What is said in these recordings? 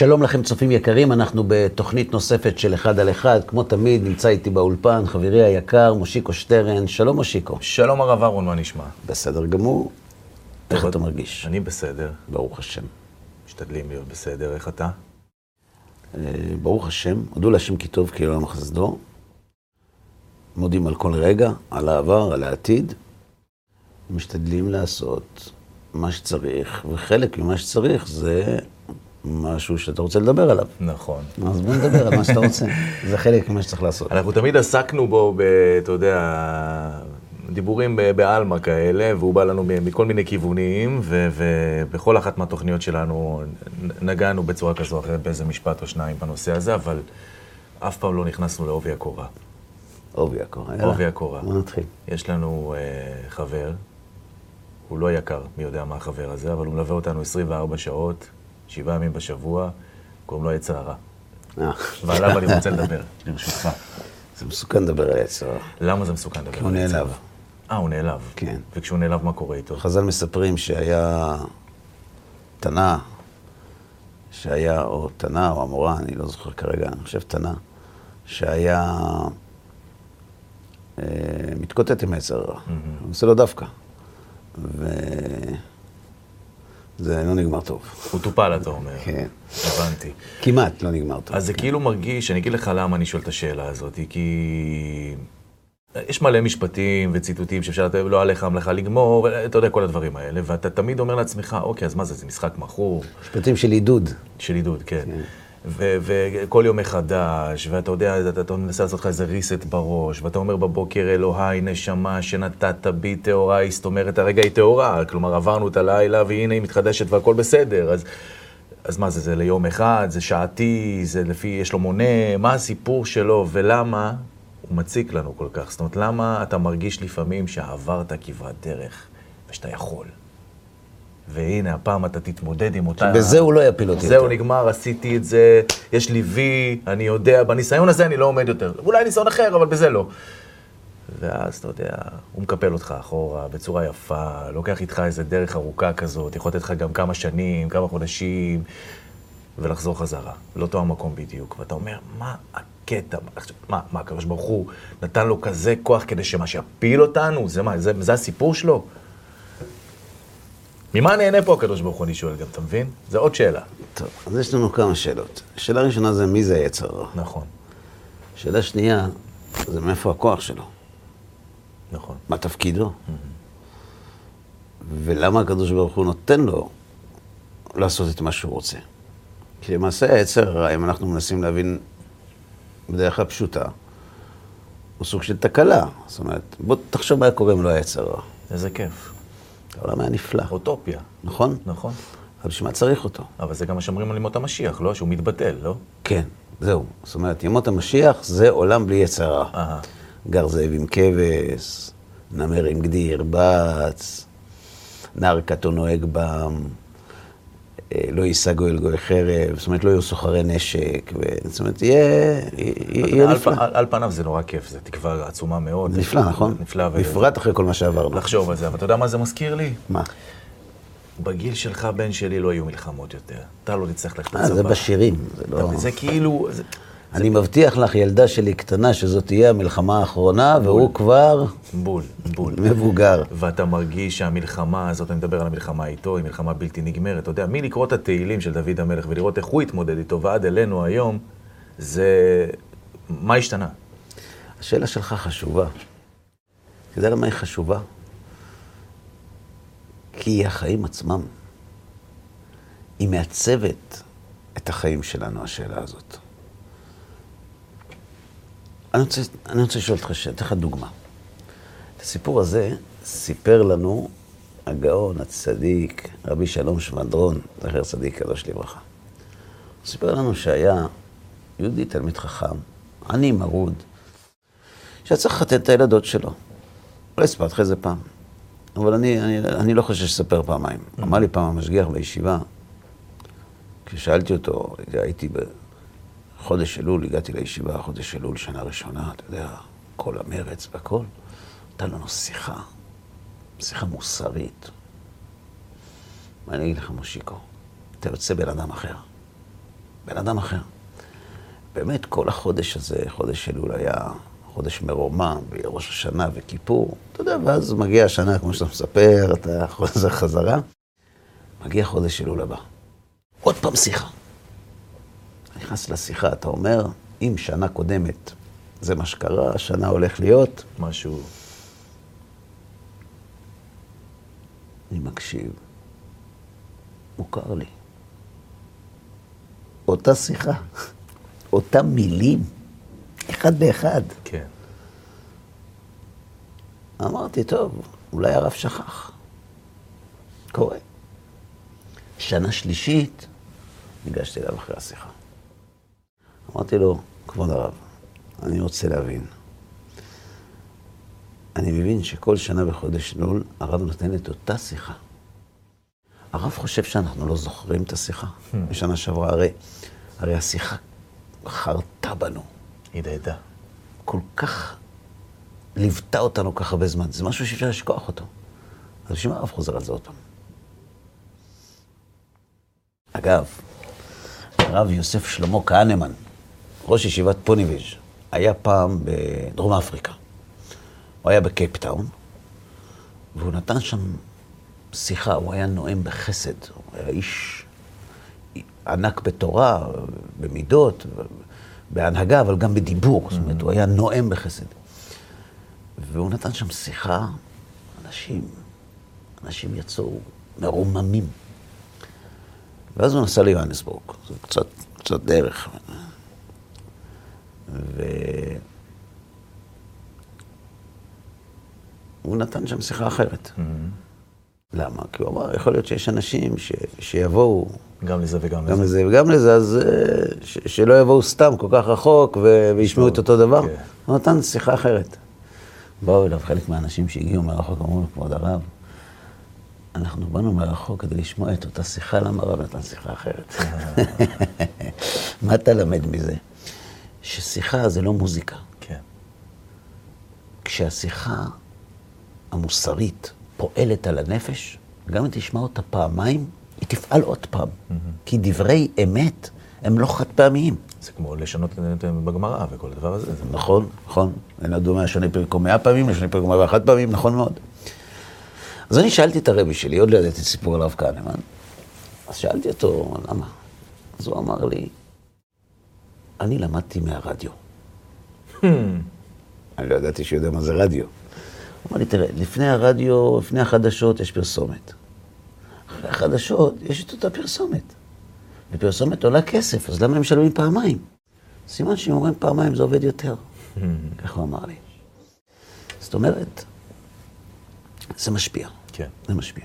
שלום לכם צופים יקרים, אנחנו בתוכנית נוספת של אחד על אחד. כמו תמיד, נמצא איתי באולפן חברי היקר, מושיקו שטרן. שלום מושיקו. שלום הרב אהרון, מה נשמע? בסדר גמור. איך אתה מרגיש? אני בסדר, ברוך השם. משתדלים להיות בסדר, איך אתה? אה, ברוך השם, הודו להשם כי טוב כי עולם חסדו. מודים על כל רגע, על העבר, על העתיד. משתדלים לעשות מה שצריך, וחלק ממה שצריך זה משהו שאתה רוצה לדבר עליו. נכון. אז בוא נדבר על מה שאתה רוצה. זה חלק ממה שצריך לעשות. אנחנו תמיד עסקנו בו, ב, אתה יודע, דיבורים בעלמא כאלה, והוא בא לנו מכל מיני כיוונים, ו- ובכל אחת מהתוכניות שלנו נגענו בצורה כזו או אחרת באיזה משפט או שניים בנושא הזה, אבל אף פעם לא נכנסנו לעובי הקורה. עובי הקורה. יאללה. עובי הקורה. בוא נתחיל. יש לנו אה, חבר, הוא לא יקר, מי יודע מה החבר הזה, אבל הוא מלווה אותנו 24 שעות, שבעה ימים בשבוע, קוראים לו יצר הרע. אה, ועליו אני רוצה לדבר, ברשותך. זה מסוכן לדבר על יצר הרע. למה זה מסוכן לדבר? כי הוא על יצר נעלב. הרע? אה, הוא נעלב. כן. וכשהוא נעלב, מה קורה איתו? חז"ל מספרים שהיה תנא, שהיה, או תנא או המורה, אני לא זוכר כרגע, אני חושב תנא, שהיה אה, מתקוטט עם היצר הרע. הוא עושה לו דווקא. וזה לא נגמר טוב. הוא טופל, אתה אומר. כן. הבנתי. כמעט לא נגמר טוב. אז זה כאילו מרגיש, אני אגיד לך למה אני שואל את השאלה הזאת, כי יש מלא משפטים וציטוטים שאפשר לתת, לא עליך המלאכה לגמור, אתה יודע, כל הדברים האלה, ואתה תמיד אומר לעצמך, אוקיי, אז מה זה, זה משחק מכור? משפטים של עידוד. של עידוד, כן. ו- וכל יום מחדש, ואתה יודע, אתה, אתה מנסה לעשות לך איזה reset בראש, ואתה אומר בבוקר, אלוהי, נשמה שנתת בי טהורה, זאת אומרת, הרגע היא טהורה, כלומר, עברנו את הלילה, והנה היא מתחדשת והכל בסדר, אז, אז מה זה, זה ליום אחד, זה שעתי, זה לפי, יש לו מונה, מה הסיפור שלו, ולמה הוא מציק לנו כל כך? זאת אומרת, למה אתה מרגיש לפעמים שעברת כברת דרך, ושאתה יכול? והנה, הפעם אתה תתמודד עם אותה... בזה הוא לא יפיל אותי זהו. נגמר, עשיתי את זה, יש לי וי, אני יודע, בניסיון הזה אני לא עומד יותר. אולי ניסיון אחר, אבל בזה לא. ואז, אתה יודע, הוא מקפל אותך אחורה בצורה יפה, לוקח איתך איזה דרך ארוכה כזאת, יכול לתת לך גם כמה שנים, כמה חודשים, ולחזור חזרה, לאותו המקום בדיוק. ואתה אומר, מה הקטע? מה, מה, הקדוש ברוך הוא נתן לו כזה כוח כדי שמה, שיפיל אותנו? זה מה, זה, זה הסיפור שלו? ממה נהנה פה הקדוש ברוך הוא, אני שואל גם, אתה מבין? זו עוד שאלה. טוב, אז יש לנו כמה שאלות. שאלה ראשונה זה מי זה היצר הרע. נכון, שאלה שנייה, זה מאיפה הכוח שלו. נכון. מה תפקידו? ולמה הקדוש ברוך הוא נותן לו לעשות את מה שהוא רוצה? כי למעשה היצר הרע, אם אנחנו מנסים להבין בדרך כלל פשוטה, הוא סוג של תקלה. זאת אומרת, בוא תחשוב מה היה קורה אם לא היה יצר הרע. איזה כיף. העולם היה נפלא, אוטופיה, נכון? נכון. אבל בשביל מה צריך אותו? אבל זה גם מה שאומרים על ימות המשיח, לא? שהוא מתבטל, לא? כן, זהו. זאת אומרת, ימות המשיח זה עולם בלי יצר רע. אהה. גר זאב עם כבש, נמר עם גדי ירבץ, נער קטו נוהג בם, לא יישא גוי אל גוי חרב, זאת אומרת, לא יהיו סוחרי נשק, ו... זאת אומרת, יהיה, יהיה נפלא. על, פניו זה נורא כיף, זו תקווה עצומה מאוד. זה נפלא, נכון? נפלא. בפרט אחרי כל מה שעברנו. לחשוב על זה, אבל אתה יודע מה זה מזכיר לי? מה? בגיל שלך, בן שלי, לא יהיו מלחמות יותר. אתה לא תצטרך ללכת אה, זה לצבא. בשירים, זה לא... זה כאילו... אני מבטיח לך, ילדה שלי קטנה, שזאת תהיה המלחמה האחרונה, והוא כבר בול, בול. מבוגר. ואתה מרגיש שהמלחמה הזאת, אני מדבר על המלחמה איתו, היא מלחמה בלתי נגמרת. אתה יודע, מלקרוא את התהילים של דוד המלך ולראות איך הוא התמודד איתו ועד אלינו היום, זה... מה השתנה? השאלה שלך חשובה. אתה יודע למה היא חשובה? כי היא החיים עצמם. היא מעצבת את החיים שלנו, השאלה הזאת. אני רוצה, אני רוצה לשאול אותך, אתן לך דוגמה. את הסיפור הזה סיפר לנו הגאון, הצדיק, רבי שלום שבדרון, זכר צדיק קדוש לברכה. הוא סיפר לנו שהיה יהודי תלמיד חכם, עני מרוד, שהיה צריך לחתן את הילדות שלו. אולי סיפרתי לך את זה פעם, אבל אני, אני, אני לא חושב שספר פעמיים. אמר לי פעם המשגיח בישיבה, כששאלתי אותו, הייתי בחודש אלול, הגעתי לישיבה, חודש אלול, שנה ראשונה, אתה יודע, כל המרץ והכל, נתן לנו שיחה, שיחה מוסרית. מה אני אגיד לך, מושיקו? אתה יוצא בן אדם אחר. בן אדם אחר. באמת, כל החודש הזה, חודש אלול היה חודש מרומם, וראש השנה וכיפור, אתה יודע, ואז מגיע השנה, כמו שאתה מספר, אתה חוזר חזרה, מגיע חודש אלול הבא. עוד פעם שיחה. נכנס לשיחה, אתה אומר, אם שנה קודמת זה מה שקרה, השנה הולך להיות, משהו... אני מקשיב. מוכר לי. אותה שיחה, אותם מילים, אחד באחד. כן. אמרתי, טוב, אולי הרב שכח. קורה. שנה שלישית, ניגשתי אליו אחרי השיחה. אמרתי לו, כבוד הרב, אני רוצה להבין. אני מבין שכל שנה בחודש נול הרב נותן את אותה שיחה. הרב חושב שאנחנו לא זוכרים את השיחה. בשנה שעברה, הרי, הרי השיחה חרתה בנו. הדהדה. כל כך ליוותה אותנו כך הרבה זמן. זה משהו שאי אפשר לשכוח אותו. אז בשביל מה הרב חוזר על זה עוד פעם? אגב, הרב יוסף שלמה כהנמן, ראש ישיבת פוניביז', היה פעם בדרום אפריקה. הוא היה בקייפטאון, והוא נתן שם שיחה, הוא היה נואם בחסד. הוא היה איש ענק בתורה, במידות, בהנהגה, אבל גם בדיבור. זאת אומרת, הוא היה נואם בחסד. והוא נתן שם שיחה, אנשים, אנשים יצאו מרוממים. ואז הוא נסע ליוהנסבורג, זה קצת, קצת דרך. והוא נתן שם שיחה אחרת. למה? כי הוא אמר, יכול להיות שיש אנשים ש... שיבואו... גם לזה וגם גם לזה. לזה וגם לזה, אז אה, ש... שלא יבואו סתם כל כך רחוק ו... וישמעו את אותו דבר. כן. הוא נתן שיחה אחרת. באו אליו חלק מהאנשים שהגיעו מרחוק, אמרו לו, כבוד הרב, אנחנו באנו מרחוק כדי לשמוע את אותה שיחה, למה הרב נתן שיחה אחרת? מה אתה למד מזה? ששיחה זה לא מוזיקה. כן. כשהשיחה המוסרית פועלת על הנפש, גם אם תשמע אותה פעמיים, היא תפעל עוד פעם. כי דברי אמת הם לא חד פעמיים. זה כמו לשנות את- בגמרא וכל הדבר הזה. זה נכון, נכון. אין הדומה השני פרקו מאה פעמים, לשני פרקו מאה ואחת פעמים, נכון מאוד. אז אני שאלתי את הרבי שלי, עוד לא ידעתי סיפור על הרב כהנמן, אז שאלתי אותו, למה? אז הוא אמר לי, אני למדתי מהרדיו. אני לא ידעתי שהוא יודע מה זה רדיו. הוא אמר לי, תראה, לפני הרדיו, לפני החדשות יש פרסומת. אחרי החדשות יש את אותה פרסומת. ופרסומת עולה כסף, אז למה הם משלמים פעמיים? סימן שאם אומרים פעמיים זה עובד יותר. כך הוא אמר לי. זאת אומרת, זה משפיע. כן. זה משפיע.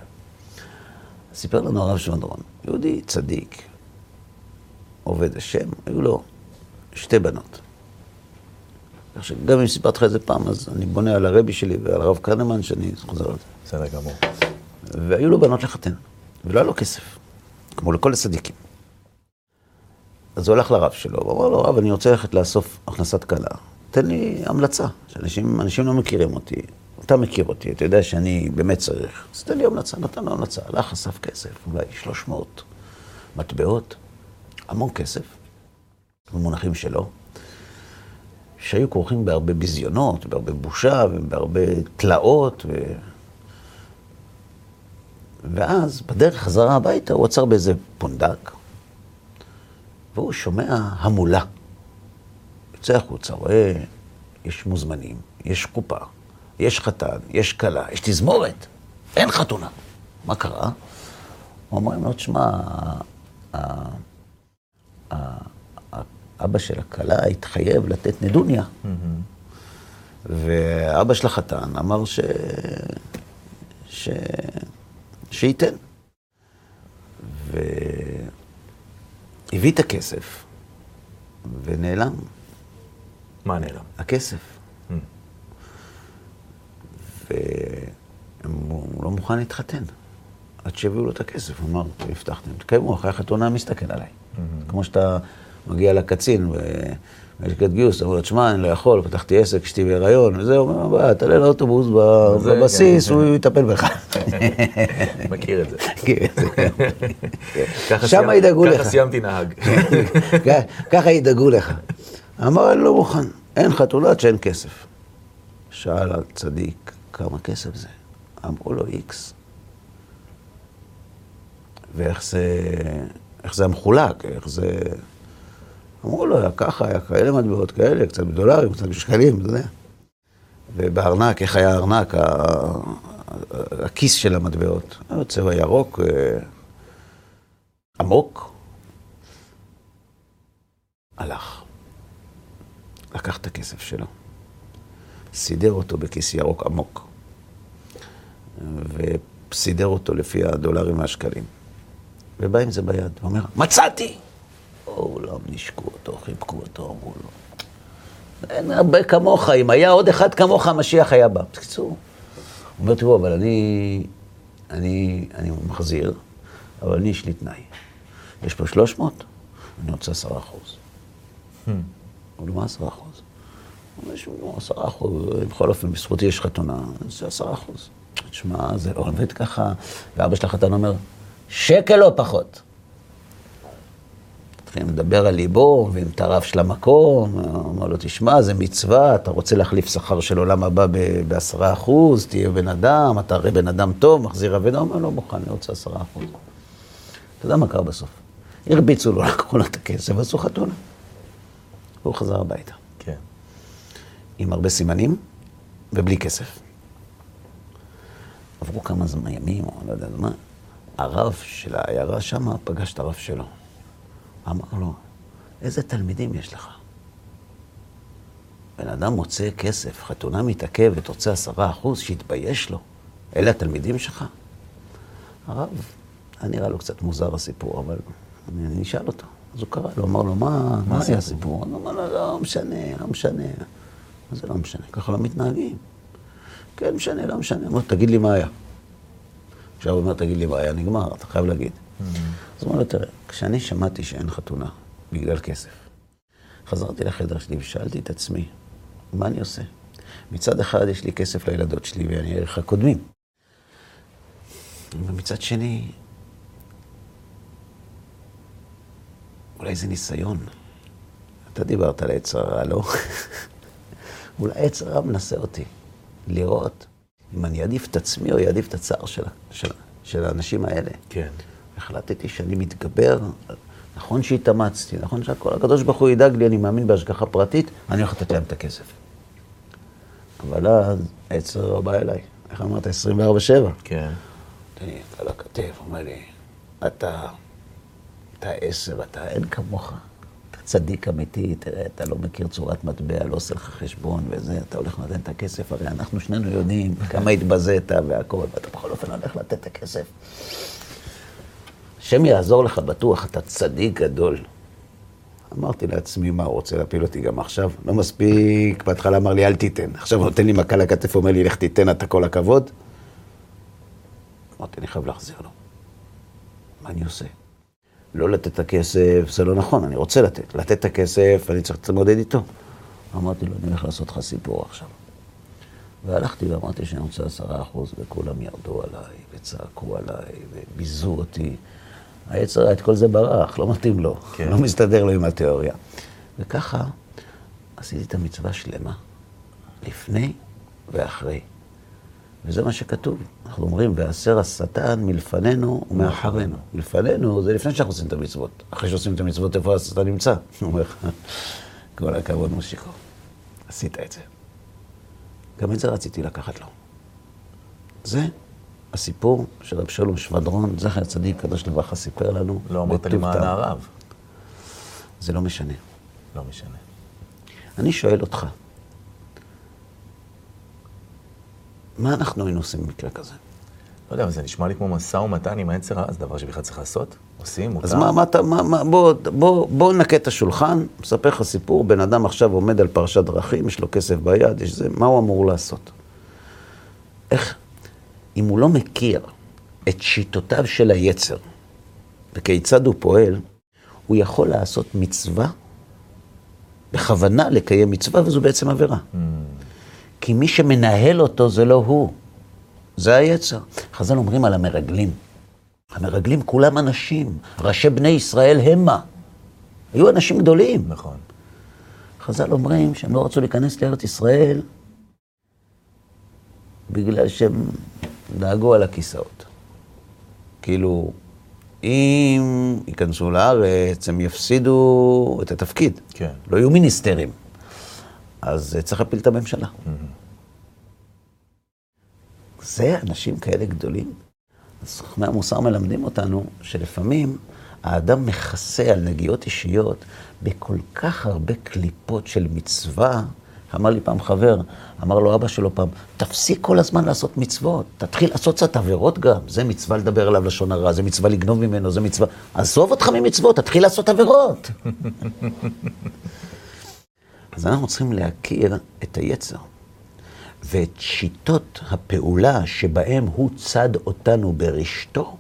סיפר לנו הרב שמדרון, יהודי צדיק, עובד השם, היו לו שתי בנות. כך שגם אם סיפרתי לך את זה פעם, אז אני בונה על הרבי שלי ועל הרב קרנמן, שאני חוזר על זה. בסדר גמור. והיו לו בנות לחתן, ולא היה לו כסף, כמו לכל הצדיקים. אז הוא הלך לרב שלו, הוא אמר לו, רב, אני רוצה ללכת לאסוף הכנסת כלה. תן לי המלצה, שאנשים אנשים לא מכירים אותי. אתה מכיר אותי, אתה יודע שאני באמת צריך. אז תן לי המלצה, נתן לו המלצה. הלך, אסף כסף, אולי 300 מטבעות, המון כסף, במונחים שלו, שהיו כרוכים בהרבה ביזיונות, בהרבה בושה ובהרבה תלאות. ו... ואז, בדרך חזרה הביתה, הוא עצר באיזה פונדק, והוא שומע המולה. יוצא החוצה, רואה, יש מוזמנים, יש קופה, יש חתן, יש כלה, יש תזמורת, אין חתונה. מה קרה? אמר לו, תשמע, אבא של הכלה התחייב לתת נדוניה. ואבא של החתן אמר ש... ש... שייתן. והביא את הכסף, ונעלם מה נעלם? הכסף. והוא לא מוכן להתחתן, עד שיביאו לו את הכסף. הוא אמר, "אתם הבטחתם, תקיימו, אחרי החתונה מסתכל עליי. כמו שאתה מגיע לקצין לשכת גיוס, אמרו לו, תשמע, אני לא יכול, פתחתי עסק, אשתי בהיריון, וזה, הוא אומר, בוא, תעלה לאוטובוס זה, בבסיס, כן. הוא יטפל בך. מכיר את זה. כן, זה- סיימ- ידאגו לך. ככה סיימתי נהג. ככה ידאגו לך. אמר, אני לא מוכן, אין חתונה עד שאין כסף. שאל הצדיק, כמה כסף זה? אמרו לו, איקס. ואיך זה, איך זה מחולק, איך זה... אמרו לו, היה ככה, היה כאלה מטבעות כאלה, קצת בדולרים, קצת בשקלים, אתה יודע. ובארנק, איך היה הארנק, הכיס של המטבעות. צבע ירוק, אה, עמוק. הלך. לקח את הכסף שלו, סידר אותו בכיס ירוק עמוק, וסידר אותו לפי הדולרים והשקלים. ובא עם זה ביד, ואומר, מצאתי! כולם נשקו אותו, חיבקו אותו, אמרו לו, אין הרבה כמוך, אם היה עוד אחד כמוך, המשיח היה בא. בקיצור, הוא אומר, תראו, אבל אני, אני, אני מחזיר, אבל אני, יש לי תנאי. יש פה 300, אני רוצה 10 אחוז. אמרו לו, מה 10 אחוז? הוא אומר, "שמעו, 10 אחוז, בכל אופן, בזכותי יש חתונה, אני רוצה 10 אחוז. תשמע, זה לא עובד ככה. ואבא של החתן אומר, שקל לא פחות. לדבר על ליבו ועם את הרב של המקום, אמר לו, תשמע, זה מצווה, אתה רוצה להחליף שכר של עולם הבא בעשרה אחוז, תהיה בן אדם, אתה הרי בן אדם טוב, מחזיר אבדה, הוא אומר, לא מוכן, אני רוצה עשרה אחוז. אתה יודע מה קרה בסוף? הרביצו לו, לקחו לו את הכסף, עשו חתונה. והוא חזר הביתה. כן. עם הרבה סימנים ובלי כסף. עברו כמה זמן, ימים, או לא יודע מה, הרב של העיירה שמה פגש את הרב שלו. אמר לו, איזה תלמידים יש לך? בן אדם מוצא כסף, חתונה מתעכבת, רוצה עשרה אחוז, שיתבייש לו. אלה התלמידים שלך? הרב, היה נראה לו קצת מוזר הסיפור, אבל אני, אני אשאל אותו. אז הוא קרא לו, אמר לו, מה, מה היה הסיפור? הוא אמר לו, לא משנה, לא משנה. מה זה לא משנה? ככה לא מתנהגים. כן, משנה, לא משנה. אמר, תגיד לי מה היה. עכשיו הוא אומר, תגיד לי מה היה, נגמר, אתה חייב להגיד. אז הוא אומר לו, תראה, כשאני שמעתי שאין חתונה בגלל כסף, חזרתי לחדר שלי ושאלתי את עצמי, מה אני עושה? מצד אחד יש לי כסף לילדות שלי ואני ערך הקודמים. ומצד שני, אולי זה ניסיון. אתה דיברת על עץ הרע, לא? אולי עץ הרע מנסה אותי, לראות אם אני אעדיף את עצמי או אעדיף את הצער של, של, של האנשים האלה. כן. החלטתי שאני מתגבר, נכון שהתאמצתי, נכון שהכל, הקדוש ברוך הוא ידאג לי, אני מאמין בהשגחה פרטית, אני הולך לתת להם את הכסף. אבל אז הרע בא אליי, איך אמרת? 24-7. כן. נותן לי על הכתף, אומר לי, אתה, אתה עשר, אתה אין כמוך. אתה צדיק אמיתי, תראה, אתה לא מכיר צורת מטבע, לא עושה לך חשבון וזה, אתה הולך לתת את הכסף, הרי אנחנו שנינו יודעים כמה התבזית והכל, ואתה בכל אופן הולך לתת את הכסף. השם יעזור לך בטוח, אתה צדיק גדול. אמרתי לעצמי, מה, הוא רוצה להפיל אותי גם עכשיו? לא מספיק, בהתחלה אמר לי, אל תיתן. עכשיו הוא נותן לי מכה לכתף, אומר לי, לך תיתן, אתה כל הכבוד. אמרתי, אני חייב להחזיר לו. מה אני עושה? לא לתת את הכסף, זה לא נכון, אני רוצה לתת. לתת את הכסף, אני צריך להתמודד איתו. אמרתי לו, אני הולך לעשות לך סיפור עכשיו. והלכתי ואמרתי שאני רוצה עשרה אחוז, וכולם ירדו עליי, וצעקו עליי, וביזו אותי. היצר את כל זה ברח, לא מתאים לו, כן. לא מסתדר לו עם התיאוריה. וככה עשיתי את המצווה שלמה, לפני ואחרי. וזה מה שכתוב. אנחנו אומרים, והסר השטן מלפנינו ומאחרינו. מלפנינו זה לפני שאנחנו עושים את המצוות. אחרי שעושים את המצוות, איפה השטן נמצא? הוא אומר לך, כל הכבוד מושיקו, עשית את זה. גם את זה רציתי לקחת לו. זה הסיפור של רב שלום שבדרון, זכר צדיק, קדוש לברכה, סיפר לנו. לא אמרת לי מה הרב. זה לא משנה. לא משנה. אני שואל אותך, מה אנחנו היינו עושים במקרה כזה? לא יודע, אבל זה נשמע לי כמו משא ומתן עם היצר הרע, זה דבר שבכלל צריך לעשות? עושים, מותר? אז מה, מה אתה, מה, מה, בוא, בוא, בוא נקה את השולחן, מספר לך סיפור, בן אדם עכשיו עומד על פרשת דרכים, יש לו כסף ביד, יש זה, מה הוא אמור לעשות? איך, אם הוא לא מכיר את שיטותיו של היצר, וכיצד הוא פועל, הוא יכול לעשות מצווה בכוונה לקיים מצווה, וזו בעצם עבירה. כי מי שמנהל אותו זה לא הוא, זה היצר. חז"ל אומרים על המרגלים. המרגלים כולם אנשים, ראשי בני ישראל המה. היו אנשים גדולים. נכון. חז"ל אומרים שהם לא רצו להיכנס לארץ ישראל בגלל שהם דאגו על הכיסאות. כאילו, אם ייכנסו לארץ, הם יפסידו את התפקיד. כן. לא יהיו מיניסטרים. אז צריך להפיל את הממשלה. זה אנשים כאלה גדולים. אז חכמי המוסר מלמדים אותנו שלפעמים האדם מכסה על נגיעות אישיות בכל כך הרבה קליפות של מצווה. אמר לי פעם חבר, אמר לו אבא שלו פעם, תפסיק כל הזמן לעשות מצוות, תתחיל לעשות קצת עבירות גם. זה מצווה לדבר עליו לשון הרע, זה מצווה לגנוב ממנו, זה מצווה... עזוב אותך ממצוות, תתחיל לעשות עבירות. אז אנחנו צריכים להכיר את היצר ואת שיטות הפעולה שבהם הוא צד אותנו ברשתו,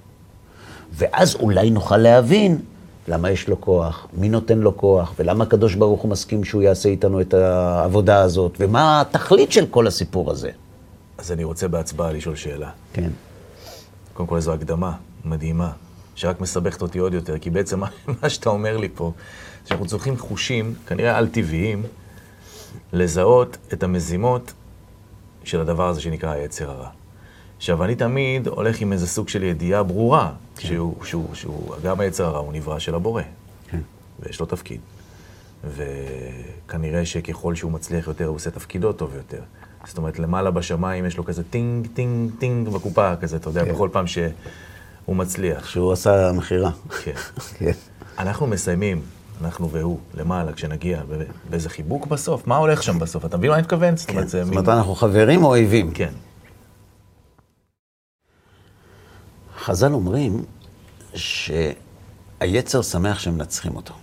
ואז אולי נוכל להבין למה יש לו כוח, מי נותן לו כוח, ולמה הקדוש ברוך הוא מסכים שהוא יעשה איתנו את העבודה הזאת, ומה התכלית של כל הסיפור הזה. אז אני רוצה בהצבעה לשאול שאלה. כן. קודם כל, זו הקדמה מדהימה, שרק מסבכת אותי עוד יותר, כי בעצם מה, שאתה אומר לי פה, זה שאנחנו צריכים חושים, כנראה על-טבעיים, לזהות את המזימות של הדבר הזה שנקרא היצר הרע. עכשיו, אני תמיד הולך עם איזה סוג של ידיעה ברורה, כן. שהוא, שהוא, שהוא, גם היצר הרע הוא נברא של הבורא, כן. ויש לו תפקיד. וכנראה שככל שהוא מצליח יותר, הוא עושה תפקידו טוב יותר. זאת אומרת, למעלה בשמיים יש לו כזה טינג, טינג, טינג בקופה, כזה, אתה יודע, כן. בכל פעם שהוא מצליח. שהוא עשה מכירה. כן. כן. אנחנו מסיימים, אנחנו והוא, למעלה, כשנגיע, באיזה חיבוק בסוף, מה הולך שם בסוף? אתה מבין מה אני מתכוון? זאת כן. אומרת, זאת מין- אומרת, אנחנו חברים או אויבים? כן. חז"ל אומרים שהיצר שמח שמנצחים אותו.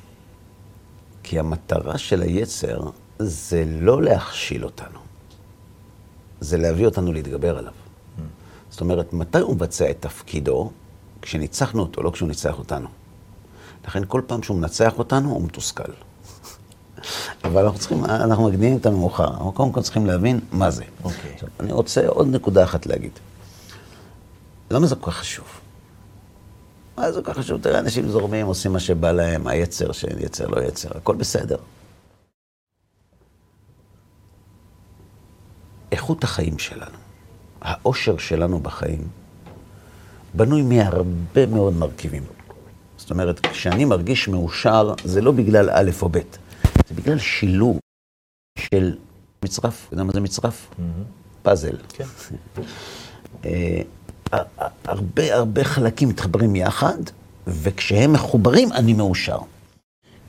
כי המטרה של היצר זה לא להכשיל אותנו, זה להביא אותנו להתגבר עליו. זאת אומרת, מתי הוא מבצע את תפקידו? כשניצחנו אותו, לא כשהוא ניצח אותנו. לכן כל פעם שהוא מנצח אותנו, הוא מתוסכל. אבל אנחנו צריכים, אנחנו מקדימים את המאוחר. אנחנו קודם כל צריכים להבין מה זה. אוקיי. עכשיו, אני רוצה עוד נקודה אחת להגיד. למה זה כל כך חשוב? מה זה כל כך חשוב? תראה, אנשים זורמים, עושים מה שבא להם, היצר שאין יצר, לא יצר, הכל בסדר. איכות החיים שלנו, האושר שלנו בחיים, בנוי מהרבה מאוד מרכיבים. זאת אומרת, כשאני מרגיש מאושר, זה לא בגלל א' או ב', זה בגלל שילוב של מצרף. אתה יודע מה זה מצרף? פאזל. כן. הרבה הרבה חלקים מתחברים יחד, וכשהם מחוברים אני מאושר.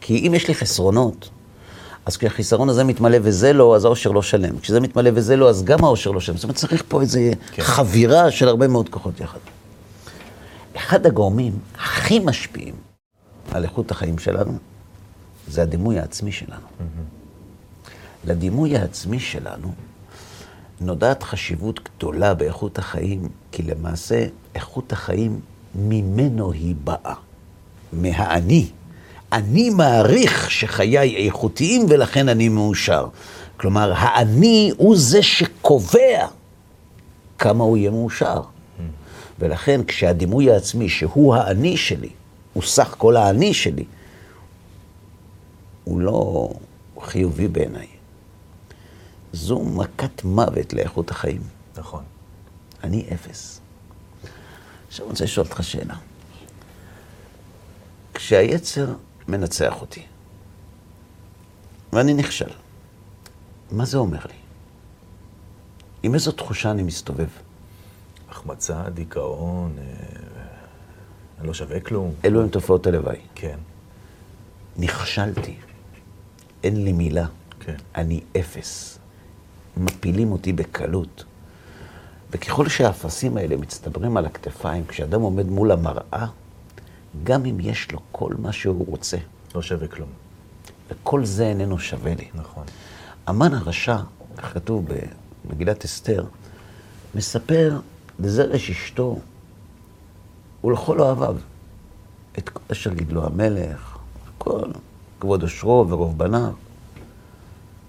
כי אם יש לי חסרונות, אז כשהחיסרון הזה מתמלא וזה לא, אז האושר לא שלם. כשזה מתמלא וזה לא, אז גם האושר לא שלם. זאת אומרת, צריך פה איזו כן. חבירה של הרבה מאוד כוחות יחד. אחד הגורמים הכי משפיעים על איכות החיים שלנו, זה הדימוי העצמי שלנו. לדימוי העצמי שלנו נודעת חשיבות גדולה באיכות החיים, כי למעשה איכות החיים ממנו היא באה, מהאני. אני מעריך שחיי איכותיים ולכן אני מאושר. כלומר, האני הוא זה שקובע כמה הוא יהיה מאושר. ולכן כשהדימוי העצמי, שהוא האני שלי, הוא סך כל האני שלי, הוא לא חיובי בעיניי. זו מכת מוות לאיכות החיים. נכון. אני אפס. עכשיו אני רוצה לשאול אותך שאלה. כשהיצר מנצח אותי, ואני נכשל, מה זה אומר לי? עם איזו תחושה אני מסתובב? החמצה, דיכאון, אה, אני לא שווה כלום. אלו הן תופעות הלוואי. כן, נכשלתי, אין לי מילה, כן. אני אפס. מפילים אותי בקלות. וככל שהאפסים האלה מצטברים על הכתפיים, כשאדם עומד מול המראה, גם אם יש לו כל מה שהוא רוצה, לא שווה כלום. וכל זה איננו שווה לי. נכון. המן הרשע, כך כתוב במגילת אסתר, מספר לזרש אשתו ולכל אוהביו את כל אשר גידלו המלך, כל כבוד אושרו ורוב בניו.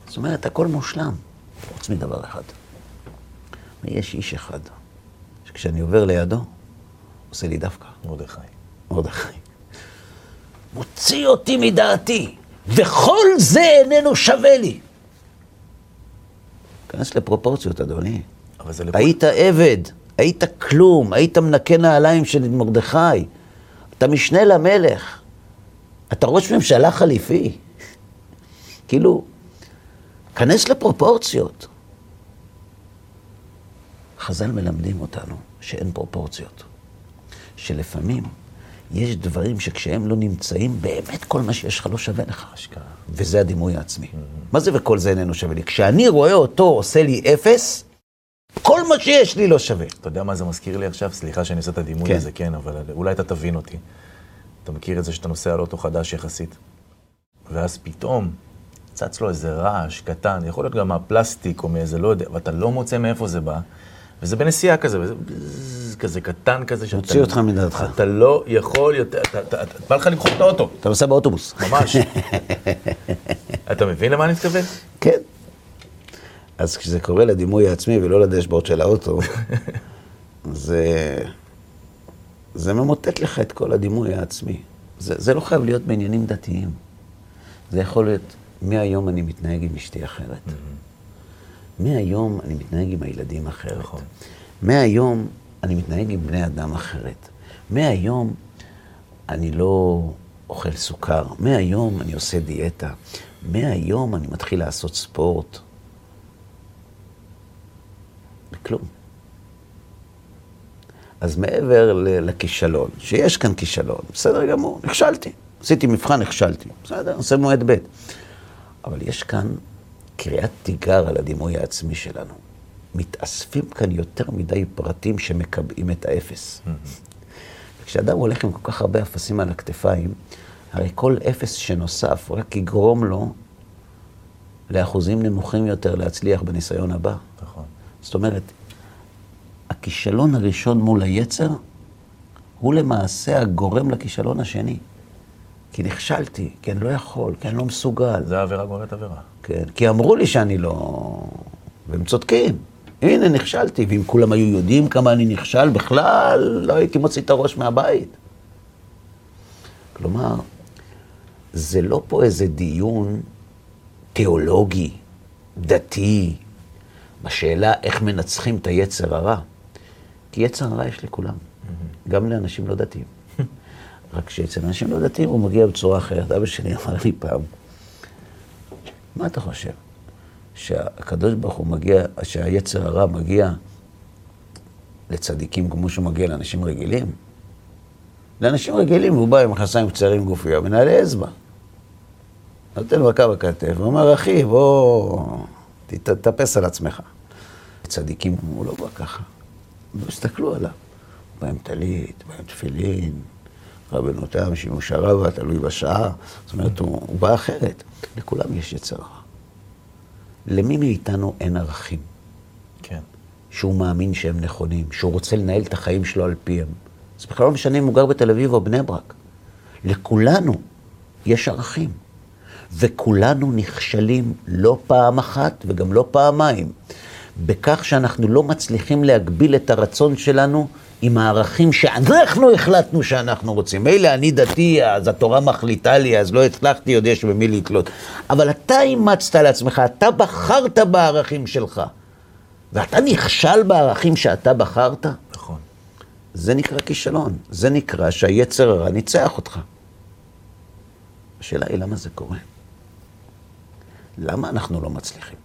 זאת אומרת, הכל מושלם, חוץ מדבר אחד. ויש איש אחד, שכשאני עובר לידו, עושה לי דווקא. מרדכי. מרדכי. מוציא אותי מדעתי, וכל זה איננו שווה לי. כנס לפרופורציות, אדוני. אבל זה לכל... היית עבד, היית כלום, היית מנקה נעליים של מרדכי. אתה משנה למלך. אתה ראש ממשלה חליפי. כאילו, כנס לפרופורציות. חז"ל מלמדים אותנו שאין פרופורציות. שלפעמים יש דברים שכשהם לא נמצאים, באמת כל מה שיש לך לא שווה לך. אשכרה. וזה הדימוי העצמי. מה זה וכל זה איננו שווה לי? כשאני רואה אותו עושה לי אפס, כל מה שיש לי לא שווה. אתה יודע מה זה מזכיר לי עכשיו? סליחה שאני עושה את הדימוי כן. הזה, כן, אבל אולי אתה תבין אותי. אתה מכיר את זה שאתה נוסע על אוטו חדש יחסית, ואז פתאום צץ לו איזה רעש קטן, יכול להיות גם מהפלסטיק או מאיזה לא יודע, ואתה לא מוצא מאיפה זה בא, וזה בנסיעה כזה, וזה בזז, כזה קטן כזה, שאתה... מוציא אותך מדעתך. אתה לא יכול יותר, אתה- אתה- אתה- בא לך למחוק את האוטו, אתה נוסע באוטובוס. ממש. אתה מבין למה אני מתכוון? כן. אז כשזה קורה לדימוי העצמי ולא לדשבורד של האוטו, זה, זה ממוטט לך את כל הדימוי העצמי. זה, זה לא חייב להיות בעניינים דתיים. זה יכול להיות, מהיום אני מתנהג עם אשתי אחרת. מהיום אני מתנהג עם הילדים אחרת. נכון. מהיום אני מתנהג עם בני אדם אחרת. מהיום אני לא אוכל סוכר. מהיום אני עושה דיאטה. מהיום אני מתחיל לעשות ספורט. בכלום. אז מעבר לכישלון, שיש כאן כישלון, בסדר גמור, נכשלתי. עשיתי מבחן, נכשלתי. בסדר, נעשה מועד ב'. אבל יש כאן קריאת תיגר על הדימוי העצמי שלנו. מתאספים כאן יותר מדי פרטים שמקבעים את האפס. כשאדם הולך עם כל כך הרבה אפסים על הכתפיים, הרי כל אפס שנוסף רק יגרום לו לאחוזים נמוכים יותר להצליח בניסיון הבא. נכון. זאת אומרת, הכישלון הראשון מול היצר, הוא למעשה הגורם לכישלון השני. כי נכשלתי, כי אני לא יכול, כי אני לא מסוגל. זה העבירה גוררת עבירה. כן, כי אמרו לי שאני לא... והם צודקים. הנה, נכשלתי, ואם כולם היו יודעים כמה אני נכשל, בכלל לא הייתי מוציא את הראש מהבית. כלומר, זה לא פה איזה דיון תיאולוגי, דתי, בשאלה איך מנצחים את היצר הרע. כי יצר הרע יש לכולם, גם לאנשים לא דתיים. רק שאצל אנשים לא דתיים הוא מגיע בצורה אחרת. אבא שלי אמר לי פעם, מה אתה חושב? שהקדוש ברוך הוא מגיע, שהיצר הרע מגיע לצדיקים כמו שהוא מגיע לאנשים רגילים? לאנשים רגילים הוא בא עם מכנסיים קצרים גופיה, מנהלי אצבע. נותן מכה בכתף, ואומר, אחי, בוא, תתאפס על עצמך. צדיקים, הוא לא בא ככה. לא הסתכלו עליו. בא עם טלית, בא עם תפילין, רבנותם, שימוש הרבה, תלוי בשעה. זאת אומרת, הוא, הוא בא אחרת. לכולם יש יצר רע. למי מאיתנו אין ערכים? כן. שהוא מאמין שהם נכונים, שהוא רוצה לנהל את החיים שלו על פיהם. זה בכלל לא משנה אם הוא גר בתל אביב או בני ברק. לכולנו יש ערכים, וכולנו נכשלים לא פעם אחת וגם לא פעמיים, בכך שאנחנו לא מצליחים להגביל את הרצון שלנו עם הערכים שאנחנו החלטנו שאנחנו רוצים. מילא אני דתי, אז התורה מחליטה לי, אז לא הצלחתי, עוד יש במי לתלות. אבל אתה אימצת לעצמך, אתה בחרת בערכים שלך. ואתה נכשל בערכים שאתה בחרת, נכון. זה נקרא כישלון. זה נקרא שהיצר הרע ניצח אותך. השאלה היא למה זה קורה? למה אנחנו לא מצליחים?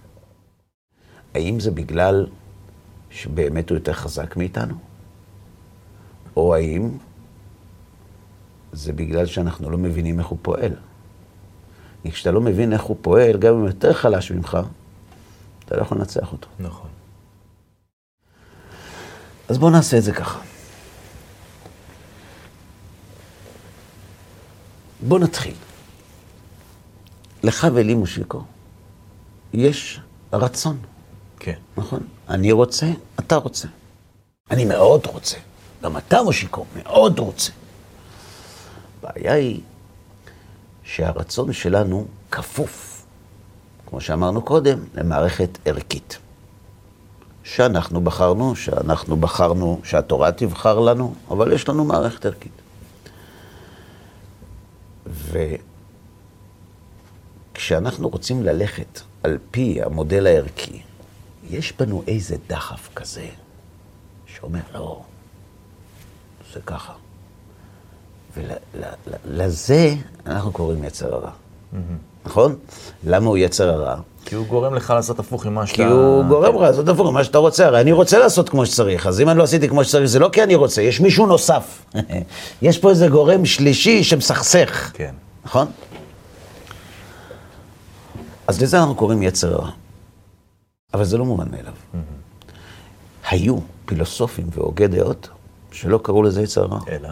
האם זה בגלל שבאמת הוא יותר חזק מאיתנו? או האם זה בגלל שאנחנו לא מבינים איך הוא פועל? כי כשאתה לא מבין איך הוא פועל, גם אם הוא יותר חלש ממך, אתה לא יכול לנצח אותו. נכון. אז בואו נעשה את זה ככה. בואו נתחיל. לך ולי, מושיקו, יש רצון, כן. נכון? אני רוצה, אתה רוצה. אני מאוד רוצה. גם אתה, מושיקו, מאוד רוצה. הבעיה היא שהרצון שלנו כפוף, כמו שאמרנו קודם, למערכת ערכית. שאנחנו בחרנו, שאנחנו בחרנו שהתורה תבחר לנו, אבל יש לנו מערכת ערכית. וכשאנחנו רוצים ללכת על פי המודל הערכי, יש בנו איזה דחף כזה, שאומר, לא, זה ככה. ולזה אנחנו קוראים יצר הרע. נכון? למה הוא יצר הרע? כי הוא גורם לך לעשות הפוך ממה שאתה... כי הוא גורם לך לעשות הפוך ממה שאתה רוצה. הרי אני רוצה לעשות כמו שצריך, אז אם אני לא עשיתי כמו שצריך, זה לא כי אני רוצה, יש מישהו נוסף. יש פה איזה גורם שלישי שמסכסך. כן. נכון? אז לזה אנחנו קוראים יצר הרע. אבל זה לא מובן מאליו. היו פילוסופים והוגי דעות שלא קראו לזה יצר הרע. אלא?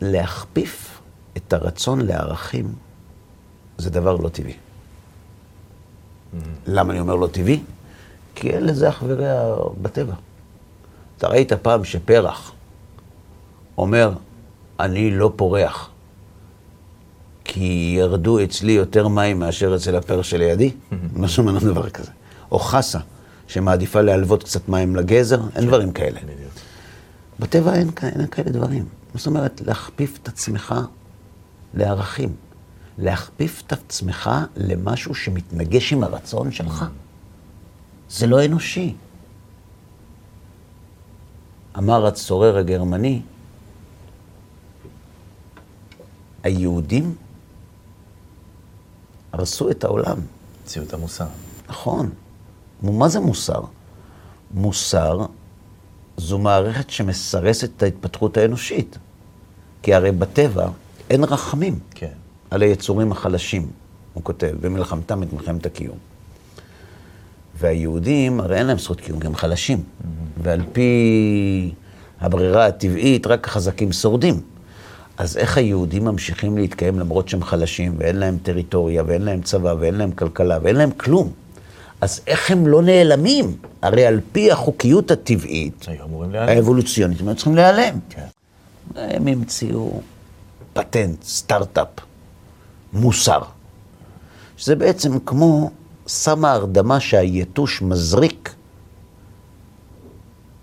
להכפיף את הרצון לערכים זה דבר לא טבעי. למה אני אומר לא טבעי? כי אין לזה אח ורע בטבע. אתה ראית פעם שפרח אומר, אני לא פורח, כי ירדו אצלי יותר מים מאשר אצל הפרח שלידי? לא שמענו דבר כזה. או חסה, שמעדיפה להלוות קצת מים לגזר, אין דברים כאלה. בטבע אין, אין כאלה דברים. זאת אומרת, להכפיף את עצמך לערכים. להכפיף את עצמך למשהו שמתנגש עם הרצון שלך. זה לא אנושי. אמר הצורר הגרמני, היהודים הרסו את העולם. המציאו את המוסר. נכון. מה זה מוסר? מוסר זו מערכת שמסרסת את ההתפתחות האנושית. כי הרי בטבע אין רחמים כן. על היצורים החלשים, הוא כותב, במלחמתם את מלחמת הקיום. והיהודים, הרי אין להם זכות קיום, הם חלשים. Mm-hmm. ועל פי הברירה הטבעית, רק החזקים שורדים. אז איך היהודים ממשיכים להתקיים למרות שהם חלשים, ואין להם טריטוריה, ואין להם צבא, ואין להם כלכלה, ואין להם כלום? אז איך הם לא נעלמים? הרי על פי החוקיות הטבעית. האבולוציונית, הם היו צריכים להיעלם. כן. הם המציאו פטנט, סטארט-אפ, מוסר. שזה בעצם כמו סם ההרדמה שהיתוש מזריק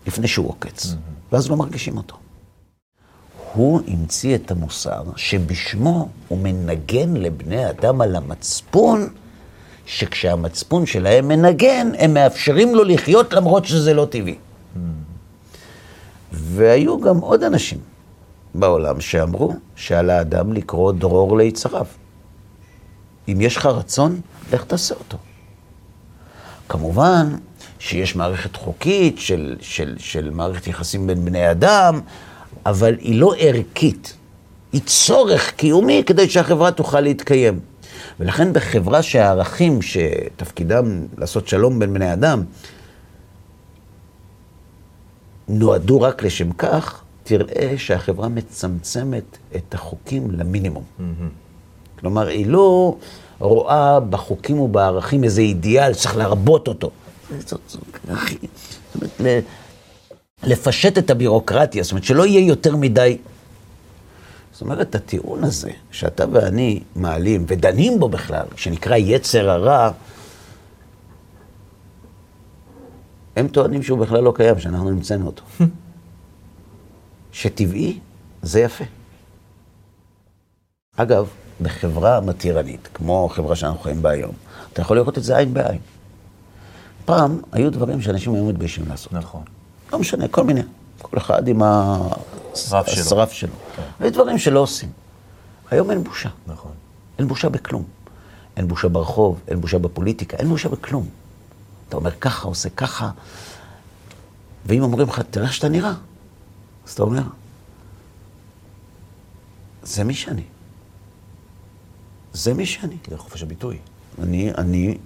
לפני שהוא עוקץ, ואז לא מרגישים אותו. הוא המציא את המוסר שבשמו הוא מנגן לבני אדם על המצפון, שכשהמצפון שלהם מנגן, הם מאפשרים לו לחיות למרות שזה לא טבעי. והיו גם עוד אנשים בעולם שאמרו שעל האדם לקרוא דרור ליצריו. אם יש לך רצון, לך תעשה אותו. כמובן שיש מערכת חוקית של, של, של מערכת יחסים בין בני אדם, אבל היא לא ערכית. היא צורך קיומי כדי שהחברה תוכל להתקיים. ולכן בחברה שהערכים שתפקידם לעשות שלום בין בני אדם, נועדו רק לשם כך, תראה שהחברה מצמצמת את החוקים למינימום. כלומר, היא לא רואה בחוקים ובערכים איזה אידיאל, צריך להרבות אותו. זאת אומרת, לפשט את הבירוקרטיה, זאת אומרת, שלא יהיה יותר מדי... זאת אומרת, הטיעון הזה, שאתה ואני מעלים ודנים בו בכלל, שנקרא יצר הרע, הם טוענים שהוא בכלל לא קיים, שאנחנו נמצאנו אותו. שטבעי זה יפה. אגב, בחברה מתירנית, כמו החברה שאנחנו חיים בה היום, אתה יכול לראות את זה עין בעין. פעם היו דברים שאנשים היו מתביישים לעשות. נכון. לא משנה, כל מיני. כל אחד עם רף שלו. השרף שלו. כן. יש דברים שלא עושים. היום אין בושה. נכון. אין בושה בכלום. אין בושה ברחוב, אין בושה בפוליטיקה, אין בושה בכלום. אתה אומר ככה, עושה ככה, ואם אומרים לך, תראה שאתה נראה, אז אתה אומר, זה מי שאני. זה מי שאני. זה חופש הביטוי. אני, אני,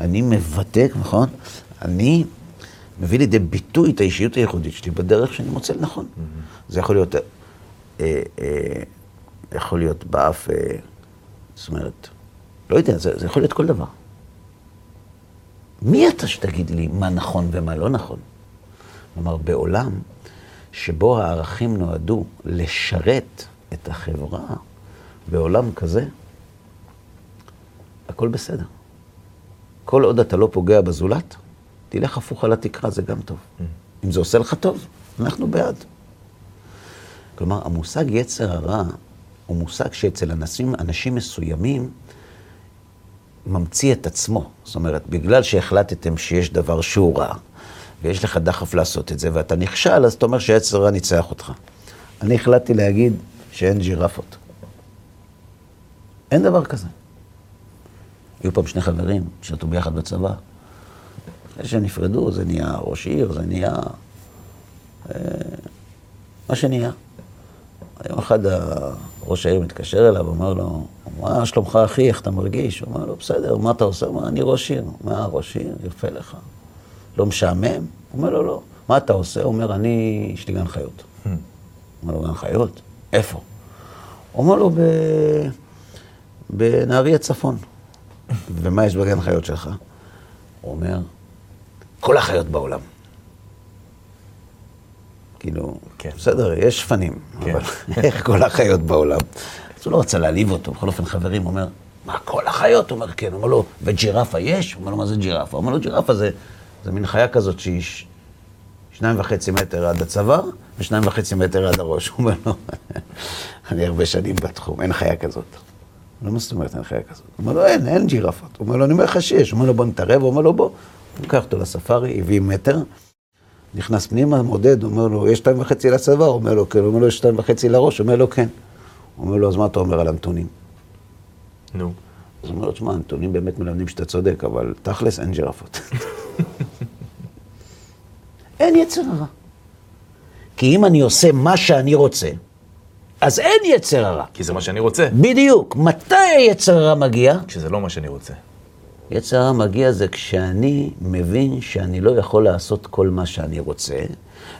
אני מבטא, נכון? אני מביא לידי ביטוי את האישיות הייחודית שלי בדרך שאני מוצא לנכון. זה יכול להיות, אה, אה, יכול להיות באף, אה, זאת אומרת, לא יודע, זה, זה יכול להיות כל דבר. מי אתה שתגיד לי מה נכון ומה לא נכון? כלומר, בעולם שבו הערכים נועדו לשרת את החברה, בעולם כזה, הכל בסדר. כל עוד אתה לא פוגע בזולת, תלך הפוך על התקרה, זה גם טוב. אם זה עושה לך טוב, אנחנו בעד. כלומר, המושג יצר הרע הוא מושג שאצל אנשים, אנשים מסוימים ממציא את עצמו. זאת אומרת, בגלל שהחלטתם שיש דבר שהוא רע, ויש לך דחף לעשות את זה, ואתה נכשל, אז אתה אומר שיצר הרע ניצח אותך. אני החלטתי להגיד שאין ג'ירפות. אין דבר כזה. היו פעם שני חברים שרתו ביחד בצבא. אחרי שהם נפרדו, זה נהיה ראש עיר, זה נהיה... אה, מה שנהיה. היום אחד ראש העיר מתקשר אליו, אומר לו, מה שלומך אחי, איך אתה מרגיש? הוא אומר לו, בסדר, מה אתה עושה? הוא אומר, אני ראש עיר. מה, ראש עיר? יפה לך. לא משעמם? הוא אומר לו, לא. מה אתה עושה? הוא אומר, אני, יש לי גן חיות. הוא אומר לו, גן חיות? איפה? הוא אומר לו, ב... בנהריה צפון. ומה יש בגן חיות שלך? הוא אומר, כל החיות בעולם. כאילו, כן. בסדר, יש שפנים, כן. אבל איך כל החיות בעולם? אז הוא לא רצה להעליב אותו, בכל אופן חברים, הוא אומר, מה, כל החיות? הוא אומר, כן. הוא אומר לו, וג'ירפה יש? הוא אומר לו, מה זה ג'ירפה? הוא אומר לו, ג'ירפה זה, זה מין חיה כזאת שהיא שניים וחצי מטר עד הצוואר, ושניים וחצי מטר עד הראש. הוא אומר לו, אני הרבה שנים בתחום, אין חיה כזאת. לא מה זאת אומרת אין חיה כזאת? הוא אומר לו, אין, אין ג'ירפות. הוא אומר לו, אני אומר לך שיש. הוא אומר לו, בוא נתערב, הוא אומר לו, בוא. הוא לקח אותו לספארי, הביא מטר, נכנס פנימה, מודד, אומר לו, יש שתיים וחצי לצבא? הוא אומר לו, כן. הוא אומר לו, יש שתיים וחצי לראש? הוא אומר לו, כן. הוא אומר לו, אז מה אתה אומר על הנתונים? נו. אז הוא אומר לו, תשמע, הנתונים באמת מלמדים שאתה צודק, אבל תכלס אין ג'ירפות. אין יצר הרע. כי אם אני עושה מה שאני רוצה, אז אין יצר הרע. כי זה מה שאני רוצה. בדיוק. מתי היצר הרע מגיע? כשזה לא מה שאני רוצה. יצר הרע מגיע זה כשאני מבין שאני לא יכול לעשות כל מה שאני רוצה,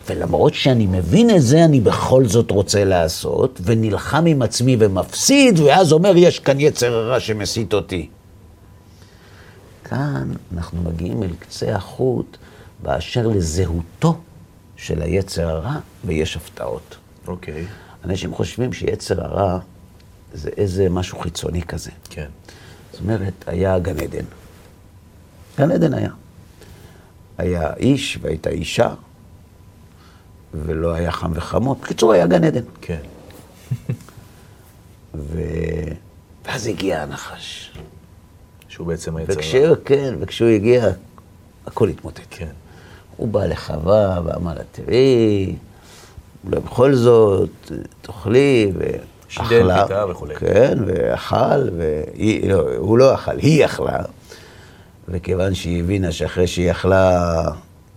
ולמרות שאני מבין את זה, אני בכל זאת רוצה לעשות, ונלחם עם עצמי ומפסיד, ואז אומר, יש כאן יצר הרע שמסית אותי. כאן אנחנו מגיעים אל קצה החוט באשר לזהותו של היצר הרע, ויש הפתעות. אוקיי. אנשים חושבים שיצר הרע זה איזה משהו חיצוני כזה. כן. זאת אומרת, היה גן עדן. גן עדן היה. היה איש והייתה אישה, ולא היה חם וחמות. בקיצור, היה גן עדן. כן. ו... ואז הגיע הנחש. שהוא בעצם היצר וכשהוא, כן, וכשהוא הגיע, הכל התמוטט. כן. הוא בא לחווה ואמר לה, תראי, אולי בכל זאת, תאכלי, ואכלה. שידל, פיתה וכולי. כן, ואכל, והיא, לא, הוא לא אכל, היא אכלה. וכיוון שהיא הבינה שאחרי שהיא אכלה,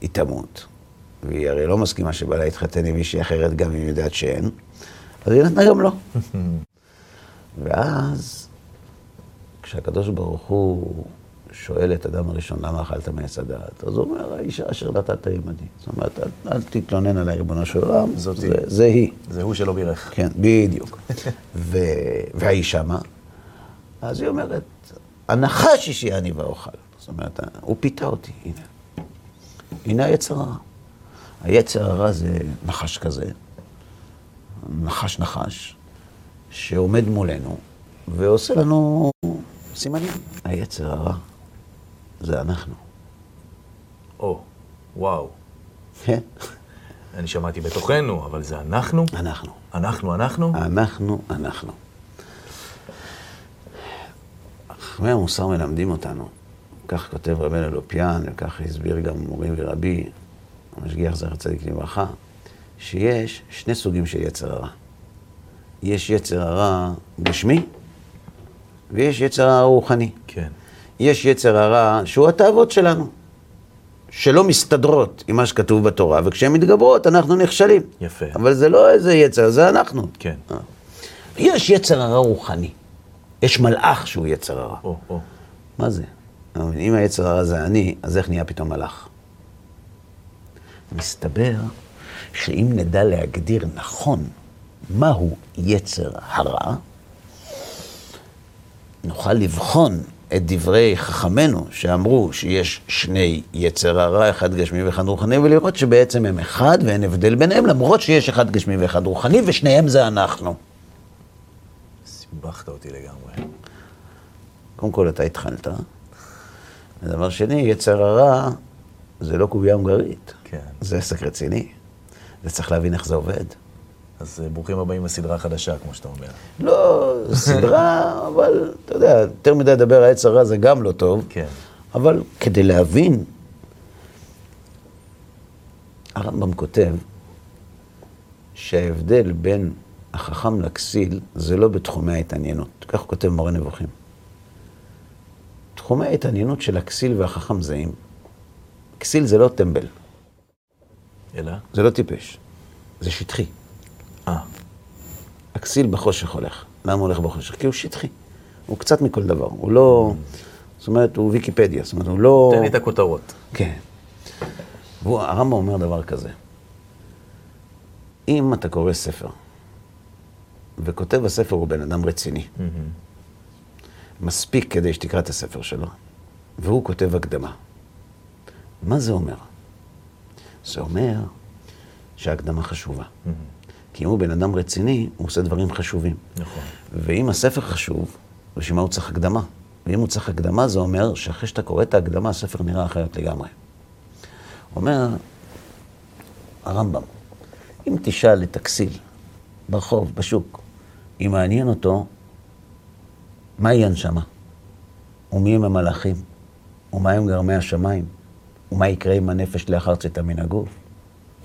היא תמות. והיא הרי לא מסכימה שבעלה יתחתן עם מישהי אחרת, גם אם היא יודעת שאין, אז היא נתנה גם לו. ואז, כשהקדוש ברוך הוא שואל את אדם הראשון, למה אכלת מעץ הדעת? אז הוא אומר, האישה אשר נתת עימדי. זאת אומרת, אל, אל תתלונן עליי, ריבונו של עולם, זה, היא. זה היא. זה הוא שלא בירך. כן, בדיוק. ו... והאישה מה? אז היא אומרת, הנחש אישי אני ואוכל. זאת אומרת, הוא פיתה אותי, הנה. הנה היצר הרע. היצר הרע זה נחש כזה, נחש נחש, שעומד מולנו ועושה לנו סימנים. היצר הרע זה אנחנו. או, וואו. כן, אני שמעתי בתוכנו, אבל זה אנחנו? אנחנו. אנחנו, אנחנו? אנחנו, אנחנו. חכמי המוסר מלמדים אותנו, כך כותב רבנו אלופיאן, וכך הסביר גם מורי ורבי, המשגיח זכר צדיק לברכה, שיש שני סוגים של יצר הרע. יש יצר הרע גשמי, ויש יצר הרע רוחני. כן. יש יצר הרע שהוא התאוות שלנו, שלא מסתדרות עם מה שכתוב בתורה, וכשהן מתגברות אנחנו נכשלים. יפה. אבל זה לא איזה יצר, זה אנחנו. כן. אה. יש יצר הרע רוחני. יש מלאך שהוא יצר הרע. או, או. מה זה? אם היצר הרע זה אני, אז איך נהיה פתאום מלאך? מסתבר שאם נדע להגדיר נכון מהו יצר הרע, נוכל לבחון את דברי חכמינו שאמרו שיש שני יצר הרע, אחד גשמי ואחד רוחני, ולראות שבעצם הם אחד ואין הבדל ביניהם, למרות שיש אחד גשמי ואחד רוחני, ושניהם זה אנחנו. שיבחת אותי לגמרי. קודם כל, אתה התחלת. ודבר שני, יצר הרע זה לא קובייה הונגרית. כן. זה עסק רציני. זה צריך להבין איך זה עובד. אז אה, ברוכים הבאים לסדרה חדשה, כמו שאתה אומר. לא, סדרה, אבל אתה יודע, יותר מדי לדבר על עץ הרע זה גם לא טוב. כן. אבל כדי להבין, הרמב"ם כותב שההבדל בין החכם לכסיל זה לא בתחומי ההתעניינות. כך כותב מורה נבוכים. תחומי ההתעניינות של הכסיל והחכם זהים. כסיל זה לא טמבל, אלא? זה לא טיפש, זה שטחי. אה, הכסיל בחושך הולך. למה הולך בחושך? כי הוא שטחי. הוא קצת מכל דבר. הוא לא... זאת אומרת, הוא ויקיפדיה. זאת אומרת, הוא לא... תן לי את הכותרות. כן. והרמב"ם אומר דבר כזה. אם אתה קורא ספר, וכותב הספר הוא בן אדם רציני, מספיק כדי שתקרא את הספר שלו, והוא כותב הקדמה. מה זה אומר? זה אומר שההקדמה חשובה. כי אם הוא בן אדם רציני, הוא עושה דברים חשובים. נכון. ואם הספר חשוב, בשביל מה הוא צריך הקדמה? ואם הוא צריך הקדמה, זה אומר שאחרי שאתה קורא את ההקדמה, הספר נראה אחרת לגמרי. אומר הרמב"ם, אם תשאל את הכסיל ברחוב, בשוק, אם מעניין אותו, מה יהיה הנשמה? ומי הם המלאכים? ומה הם גרמי השמיים? ומה יקרה עם הנפש לאחר צאתה מן הגוף?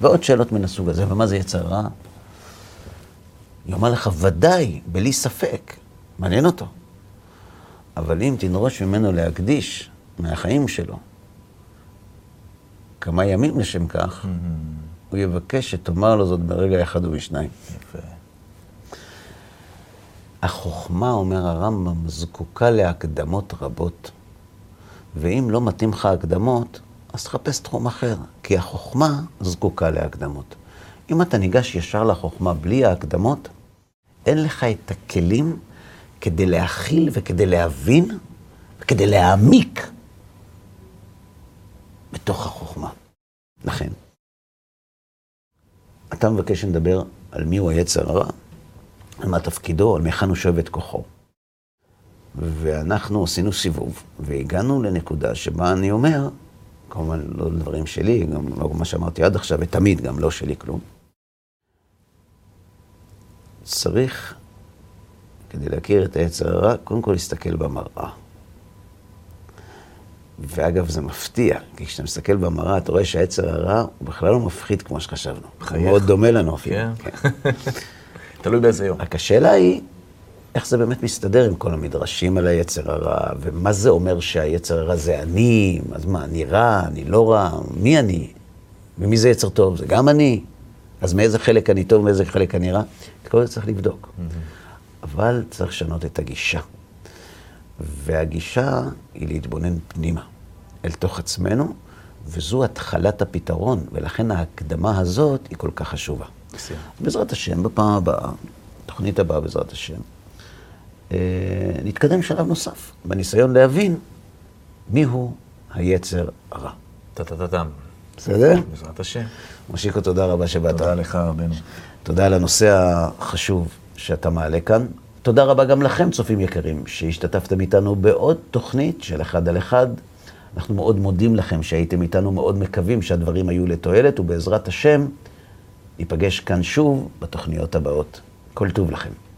ועוד שאלות מן הסוג הזה, ומה זה יצר רע? יאמר לך, ודאי, בלי ספק, מעניין אותו. אבל אם תדרוש ממנו להקדיש מהחיים שלו כמה ימים לשם כך, הוא יבקש שתאמר לו זאת ברגע אחד ובשניים. יפה. החוכמה, אומר הרמב"ם, זקוקה להקדמות רבות. ואם לא מתאים לך הקדמות, אז תחפש תחום אחר, כי החוכמה זקוקה להקדמות. אם אתה ניגש ישר לחוכמה בלי ההקדמות, אין לך את הכלים כדי להכיל וכדי להבין וכדי להעמיק בתוך החוכמה. לכן, אתה מבקש שנדבר על מיהו היצר הרע, על מה תפקידו, על מהיכן הוא שואב את כוחו. ואנחנו עשינו סיבוב, והגענו לנקודה שבה אני אומר, כמובן לא דברים שלי, גם לא מה שאמרתי עד עכשיו, ותמיד גם לא שלי כלום. צריך, כדי להכיר את היצר הרע, קודם כל להסתכל במראה. ואגב, זה מפתיע, כי כשאתה מסתכל במראה, אתה רואה שהיצר הרע הוא בכלל לא מפחיד כמו שחשבנו. הוא מחייך. מאוד דומה לנו אפילו. כן. כן. תלוי באיזה יום. רק השאלה היא, איך זה באמת מסתדר עם כל המדרשים על היצר הרע, ומה זה אומר שהיצר הרע זה אני, אז מה, אני רע, אני לא רע, מי אני? ומי זה יצר טוב? זה גם אני. אז מאיזה חלק אני טוב, מאיזה חלק אני רע? את כל זה צריך לבדוק. אבל צריך לשנות את הגישה. והגישה היא להתבונן פנימה, אל תוך עצמנו, וזו התחלת הפתרון, ולכן ההקדמה הזאת היא כל כך חשובה. בעזרת השם, בפעם הבאה, תוכנית הבאה בעזרת השם, אה, נתקדם שלב נוסף, בניסיון להבין מיהו היצר הרע. טה-טה-טה-טם. בסדר? בעזרת השם. מושיקו, תודה רבה שבאת. תודה לך, רבנו. תודה על הנושא החשוב שאתה מעלה כאן. תודה רבה גם לכם, צופים יקרים, שהשתתפתם איתנו בעוד תוכנית של אחד על אחד. אנחנו מאוד מודים לכם שהייתם איתנו, מאוד מקווים שהדברים היו לתועלת, ובעזרת השם ניפגש כאן שוב בתוכניות הבאות. כל טוב לכם.